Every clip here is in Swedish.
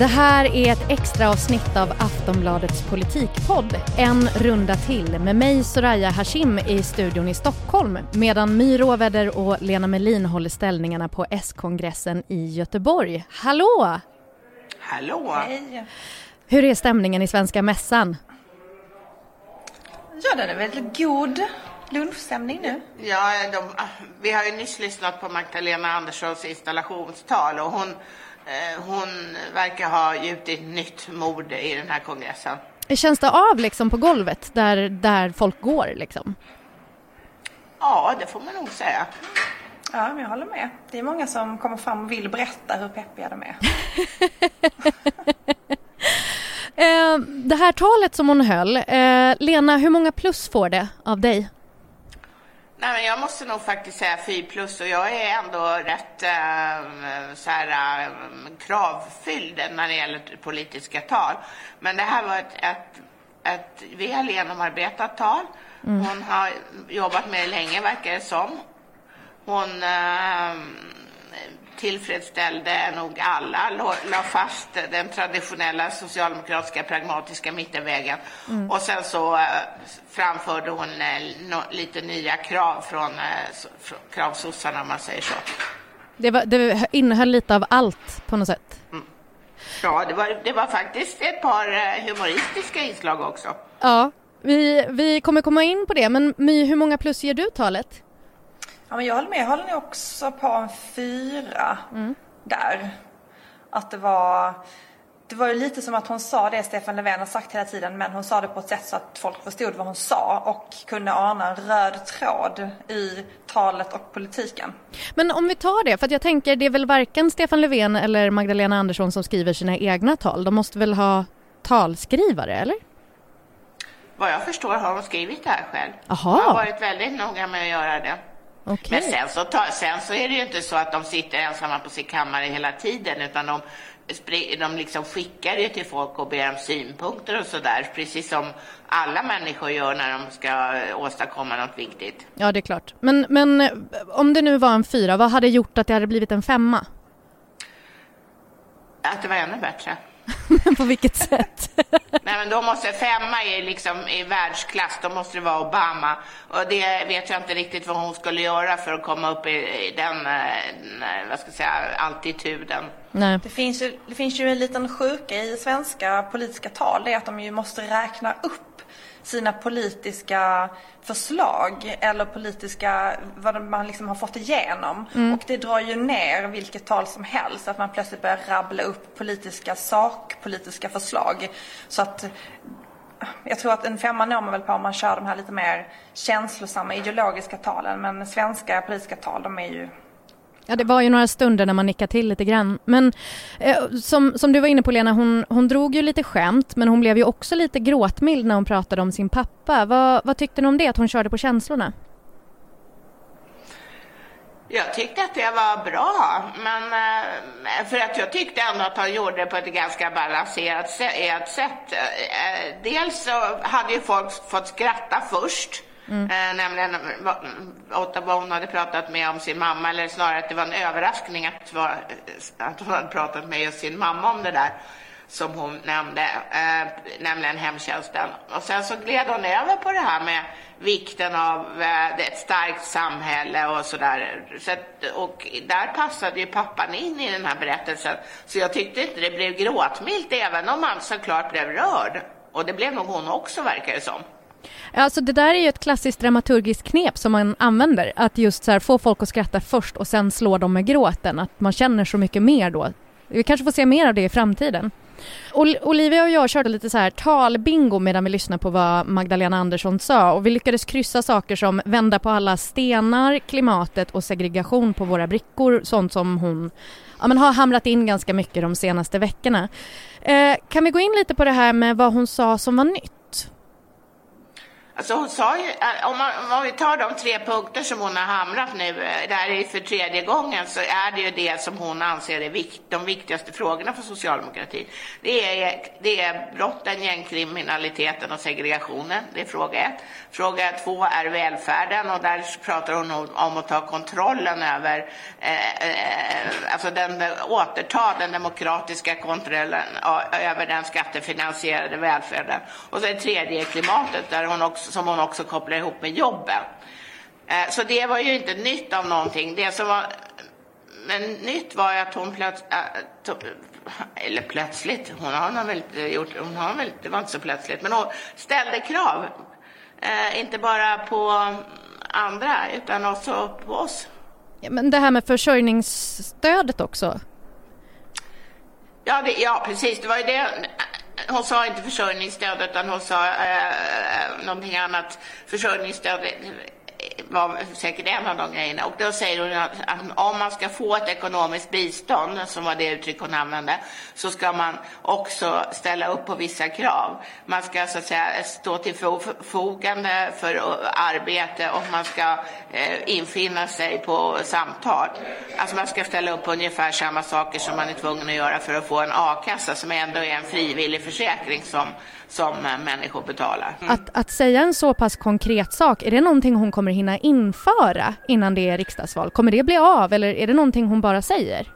Det här är ett extra avsnitt av Aftonbladets politikpodd En runda till med mig Soraya Hashim i studion i Stockholm medan My Råväder och Lena Melin håller ställningarna på S-kongressen i Göteborg. Hallå! Hallå! Hej! Hur är stämningen i Svenska Mässan? Ja, den är väl god lunchstämning nu. Ja, de, vi har ju nyss lyssnat på Magdalena Anderssons installationstal och hon, hon verkar ha gjutit nytt mod i den här kongressen. Känns det av liksom på golvet där, där folk går liksom? Ja, det får man nog säga. Ja, men jag håller med. Det är många som kommer fram och vill berätta hur peppiga de är. Eh, det här talet som hon höll, eh, Lena, hur många plus får det av dig? Nej, men jag måste nog faktiskt säga 4 plus och jag är ändå rätt eh, så här, eh, kravfylld när det gäller politiska tal. Men det här var ett, ett, ett väl genomarbetat tal. Hon har jobbat med det länge, verkar det som. Hon eh, tillfredsställde nog alla, la fast den traditionella socialdemokratiska pragmatiska mittenvägen. Och sen så eh, framförde hon eh, lite nya krav från, eh, från kravsossarna om man säger så. Det, var, det innehöll lite av allt på något sätt. Ja, det var, det var faktiskt ett par humoristiska inslag också. Ja, vi, vi kommer komma in på det, men My, hur många plus ger du talet? Ja, men jag håller med. Jag håller nog också på en fyra där. Att det var... Det var ju lite som att hon sa det Stefan Löfven har sagt hela tiden men hon sa det på ett sätt så att folk förstod vad hon sa och kunde ana en röd tråd i talet och politiken. Men om vi tar det, för att jag tänker det är väl varken Stefan Löfven eller Magdalena Andersson som skriver sina egna tal. De måste väl ha talskrivare, eller? Vad jag förstår har hon skrivit det här själv. Jaha. Hon har varit väldigt noga med att göra det. Okej. Men sen så, ta, sen så är det ju inte så att de sitter ensamma på sin kammare hela tiden utan de, de liksom skickar det till folk och ber om synpunkter och sådär. Precis som alla människor gör när de ska åstadkomma något viktigt. Ja, det är klart. Men, men eh, om det nu var en fyra, vad hade gjort att det hade blivit en femma? Att det var ännu bättre. På vilket sätt? Nej, men då måste femma är liksom i världsklass, då måste det vara Obama. Och det vet jag inte riktigt vad hon skulle göra för att komma upp i, i den, eh, vad ska jag säga, altituden. Nej. Det finns, ju, det finns ju en liten sjuka i svenska politiska tal. Det är att de ju måste räkna upp sina politiska förslag eller politiska, vad man liksom har fått igenom. Och det drar ju ner vilket tal som helst. Att man plötsligt börjar rabbla upp politiska sakpolitiska förslag. Så att jag tror att en femma når man väl på om man kör de här lite mer känslosamma ideologiska talen. Men svenska politiska tal, de är ju Ja, det var ju några stunder när man nickade till lite grann. Men eh, som, som du var inne på Lena, hon, hon drog ju lite skämt men hon blev ju också lite gråtmild när hon pratade om sin pappa. Vad, vad tyckte ni om det, att hon körde på känslorna? Jag tyckte att det var bra, men eh, för att jag tyckte ändå att han gjorde det på ett ganska balanserat sätt. Eh, eh, dels så hade ju folk fått skratta först, Mm. eh, nämligen vad- åt vad hon hade pratat med om sin mamma, eller snarare att det var en överraskning att, var, eh, att hon hade pratat med just sin mamma om det där som hon nämnde, eh, nämligen hemtjänsten. Och sen så gled hon över på det här med vikten av eh, ett starkt samhälle och sådär. Så att, och där passade ju pappan in i den här berättelsen. Så jag tyckte inte det blev gråtmilt, även om han såklart blev rörd. Och det blev nog hon också, verkar det som. Alltså det där är ju ett klassiskt dramaturgiskt knep som man använder. Att just så här, få folk att skratta först och sen slå dem med gråten. Att man känner så mycket mer då. Vi kanske får se mer av det i framtiden. Ol- Olivia och jag körde lite så här talbingo medan vi lyssnade på vad Magdalena Andersson sa och vi lyckades kryssa saker som vända på alla stenar, klimatet och segregation på våra brickor, sånt som hon ja, men har hamrat in ganska mycket de senaste veckorna. Eh, kan vi gå in lite på det här med vad hon sa som var nytt? Alltså hon sa ju, eh, om, man, om vi tar de tre punkter som hon har hamrat nu, eh, det här är för tredje gången, så är det ju det som hon anser är vikt, de viktigaste frågorna för socialdemokratin. Det är, det är brotten, gängkriminaliteten och segregationen, det är fråga ett. Fråga två är välfärden och där pratar hon om att ta kontrollen över, eh, eh alltså den, återta den demokratiska kontrollen över den skattefinansierade välfärden. Och sen tredje är klimatet, där hon också som hon också kopplar ihop med jobben. Eh, så det var ju inte nytt av någonting. Det som var men nytt var att hon plötsligt, äh, eller plötsligt, hon har väl inte gjort, hon har väl, det var inte så plötsligt, men hon ställde krav. Eh, inte bara på andra utan också på oss. Ja, men det här med försörjningsstödet också? Ja, det, ja precis. Det var ju det hon sa inte försörjningsstöd utan hon sa eh, eh någonting annat. Försörjningsstöd eh, var säkert en av de grejerna. Och då säger hon att, om man ska få ett ekonomiskt bistånd, som var det uttryck hon använde, så ska man också ställa upp på vissa krav. Man ska så att säga stå till förfogande för arbete och man ska eh, infinna sig på samtal. Alltså man ska ställa upp på ungefär samma saker som man är tvungen att göra för att få en a-kassa som ändå är en frivillig försäkring som som människor betalar. Mm. Att, att säga en så pass konkret sak, är det någonting hon kommer hinna införa innan det är riksdagsval? Kommer det bli av eller är det någonting hon bara säger?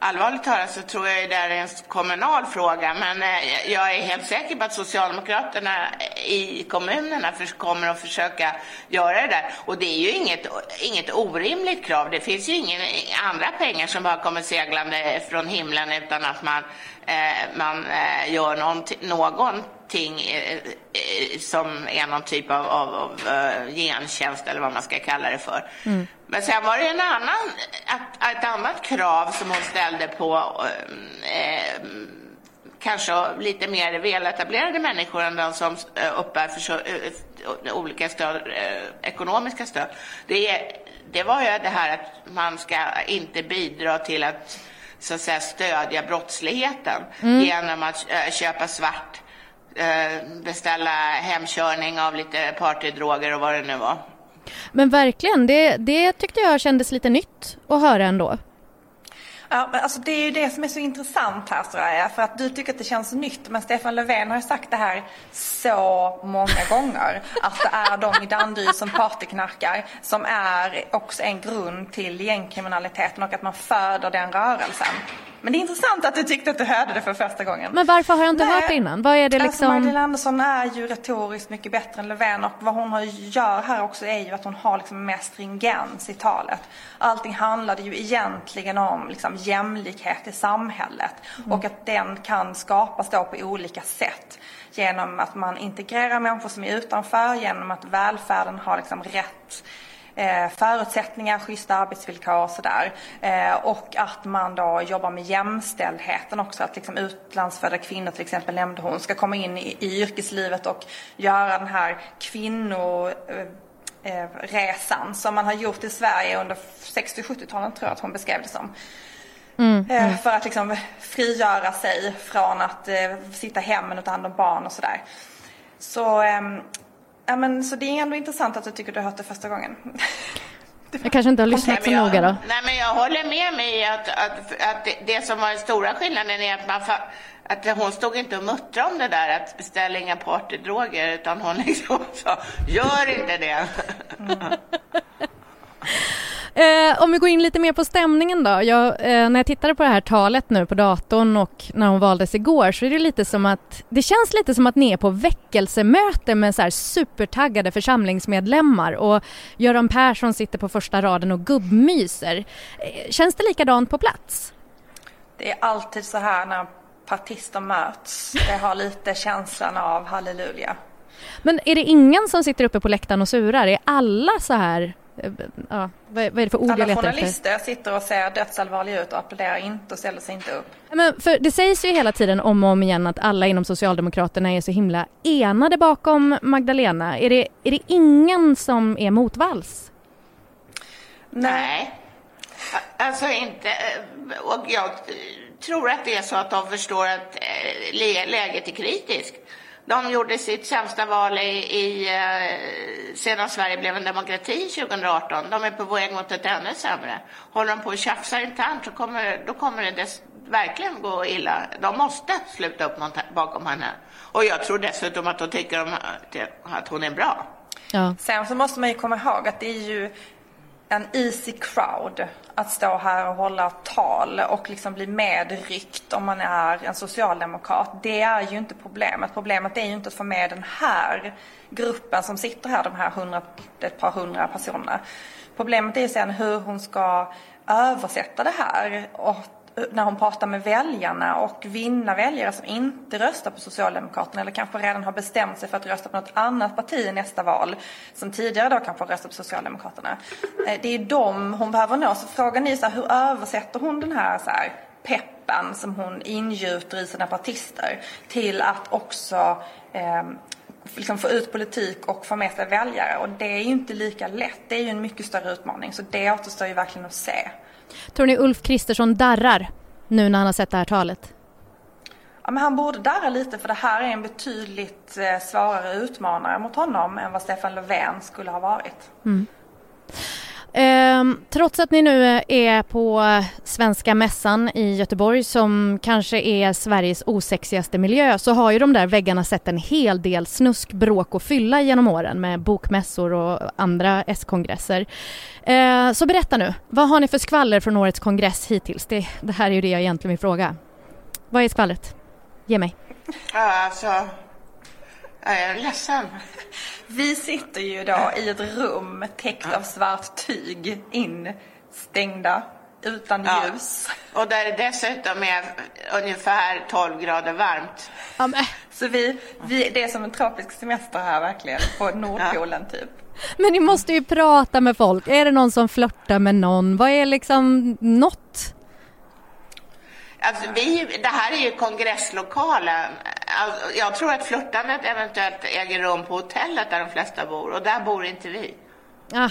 Allvarligt talat så tror jag det är en kommunal fråga, men eh, jag är helt säker på att Socialdemokraterna i kommunerna kommer att försöka göra det där. Och det är ju inget, inget orimligt krav. Det finns ju ingen andra pengar som bara kommer seglande från himlen utan att man, eh, man eh, gör någonting, någonting som är någon typ av, av, av gentjänst eller vad man ska kalla det för. Mm. Men sen var det en annan, ett, ett annat krav som hon ställde på eh, kanske lite mer väletablerade människor än de som eh, uppbär för, eh, olika stöd, eh, ekonomiska stöd. Det, det var ju det här att man ska inte bidra till att så att säga stödja brottsligheten mm. genom att köpa svart, beställa hemkörning av lite partydroger och vad det nu var. Men verkligen, det, det tyckte jag kändes lite nytt att höra ändå. Ja, alltså det är ju det som är så intressant här Soraya. För att du tycker att det känns nytt. Men Stefan Löfven har ju sagt det här så många gånger. Att det är de i Danderyd som partyknarkar som är också en grund till gängkriminaliteten och att man föder den rörelsen. Men det är intressant att du tyckte att du hörde det för första gången. Men varför har jag inte Nej. hört det innan? Vad är det alltså, liksom? Alltså Magdalena Andersson är ju retoriskt mycket bättre än Löfven och vad hon gör här också är ju att hon har liksom mer stringens i talet. Allting handlade ju egentligen om liksom jämlikhet i samhället mm. och att den kan skapas då på olika sätt. Genom att man integrerar människor som är utanför, genom att välfärden har liksom rätt eh, förutsättningar, schyssta arbetsvillkor och sådär. Eh, och att man då jobbar med jämställdheten också. Att liksom utlandsfödda kvinnor till exempel nämnde hon ska komma in i, i yrkeslivet och göra den här kvinno eh, resan som man har gjort i Sverige under 60-70-talen tror jag att hon beskrev det som. Mm, mm. För att liksom frigöra sig från att eh, sitta hemma och ta hand om barn och sådär. Så ehm, Ja, men, så det är ändå intressant att du tycker du har hört det första gången. Jag kanske inte har lyssnat så noga då. Nej, men jag håller med mig att, att, att det, det som var den stora skillnaden är att, man, att hon stod inte och muttrade om det där att beställa inga partydroger utan hon liksom sa gör inte det. Mm. Eh, om vi går in lite mer på stämningen då. Jag, eh, när jag tittade på det här talet nu på datorn och när hon valdes igår så är det lite som att det känns lite som att ni är på väckelsemöte med så här supertaggade församlingsmedlemmar och Göran Persson sitter på första raden och gubbmyser. Eh, känns det likadant på plats? Det är alltid så här när partister möts. Det har lite känslan av halleluja. Men är det ingen som sitter uppe på läktaren och surar? Är alla så här ja, vad, är det för ord Alla jag letar efter? Journalister sitter och ser dödsallvarliga ut och applåderar inte och ställer sig inte upp. Men för det sägs ju hela tiden om och om igen att alla inom Socialdemokraterna är så himla enade bakom Magdalena. Är det, är det ingen som är motvalls? Nej, alltså inte. Och jag tror att det är så att de förstår att eh, läget är kritiskt. De gjorde sitt sämsta val i, i eh, sedan Sverige blev en demokrati 2018. De är på väg mot ett ännu sämre. Håller de på att tjafsa internt så kommer, då kommer det dess, verkligen gå illa. De måste sluta upp bakom henne. Och jag tror dessutom att de tycker om, att hon är bra. Ja. Sen så måste man ju komma ihåg att det är ju en easy crowd att stå här och hålla tal och liksom bli medryckt om man är en socialdemokrat. Det är ju inte problemet. Problemet är ju inte att få med den här gruppen som sitter här, de här hundra, ett par hundra personerna. Problemet är ju sen hur hon ska översätta det här och när hon pratar med väljarna och vinna väljare som inte röstar på Socialdemokraterna eller kanske redan har bestämt sig för att rösta på något annat parti i nästa val som tidigare då kanske har röstat på Socialdemokraterna. Eh, det är de hon behöver nå. Så frågan är så här, hur översätter hon den här, så här peppen som hon ingjuter i sina partister till att också eh, liksom få ut politik och få med sig väljare. Och det är ju inte lika lätt. Det är ju en mycket större utmaning. Så det återstår ju verkligen att se. Tror ni Ulf Kristersson darrar nu när han har sett det här talet? Ja, men han borde darra lite för det här är en betydligt eh, svårare utmanare mot honom än vad Stefan Löfven skulle ha varit. Mm. Eh, trots att ni nu är på Svenska mässan i Göteborg som kanske är Sveriges osexigaste miljö så har ju de där väggarna sett en hel del snusk, bråk och fylla genom åren med bokmässor och andra S-kongresser. Eh, så berätta nu, vad har ni för skvaller från årets kongress hittills? Det, det här är ju det jag egentligen vill fråga. Vad är skvallret? Ge mig. Alltså, jag är ledsen. Vi sitter ju då i ett rum täckt av svart tyg, instängda, utan ja. ljus. Och där det dessutom är ungefär 12 grader varmt. Ja, Så vi, vi, det är som en tropisk semester här verkligen, på Nordpolen ja. typ. Men ni måste ju prata med folk. Är det någon som flörtar med någon? Vad är liksom något? Alltså, vi, det här är ju kongresslokalen. Alltså, jag tror att flörtandet eventuellt äger rum på hotellet där de flesta bor och där bor inte vi. Ah.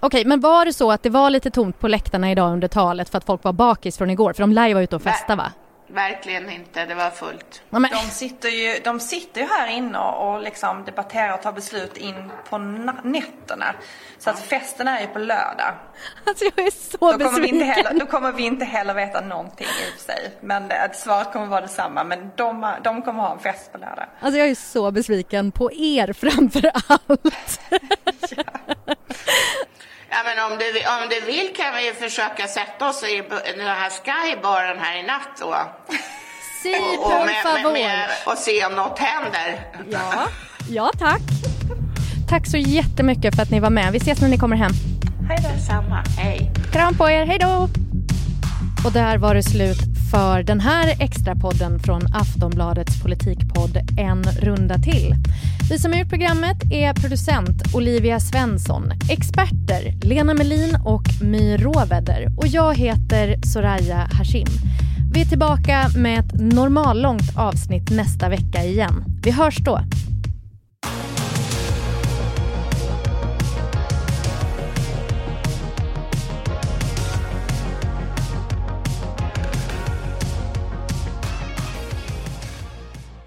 Okej, okay, men var det så att det var lite tomt på läktarna idag under talet för att folk var bakis från igår? För de lär ju vara ute och festa va? Verkligen inte, det var fullt. De, sitter ju, de sitter ju här inne och liksom debatterar och tar beslut in på nätterna. Så att festen är ju på lördag. Alltså jag är så då besviken. vi inte heller, då kommer vi inte heller veta någonting i och för sig. Men svaret kommer vara detsamma. Men de, de kommer ha en fest på lördag. Alltså jag är så besviken på er framför allt. Ja. Men om du, om du vill kan vi försöka sätta oss i den här skybaren här i natt då. Si, och, och, med, med, med, och se om något händer. Ja, ja tack. Tack så jättemycket för att ni var med. Vi ses när ni kommer hem. Hej då. Detsamma. Hej. Kram på er. Hej då. Och där var det slut för den här extra podden från Aftonbladets politikpodd En runda till. Vi som har gjort programmet är producent Olivia Svensson, experter Lena Melin och My Råvedder och jag heter Soraya Hashim. Vi är tillbaka med ett normallångt avsnitt nästa vecka igen. Vi hörs då.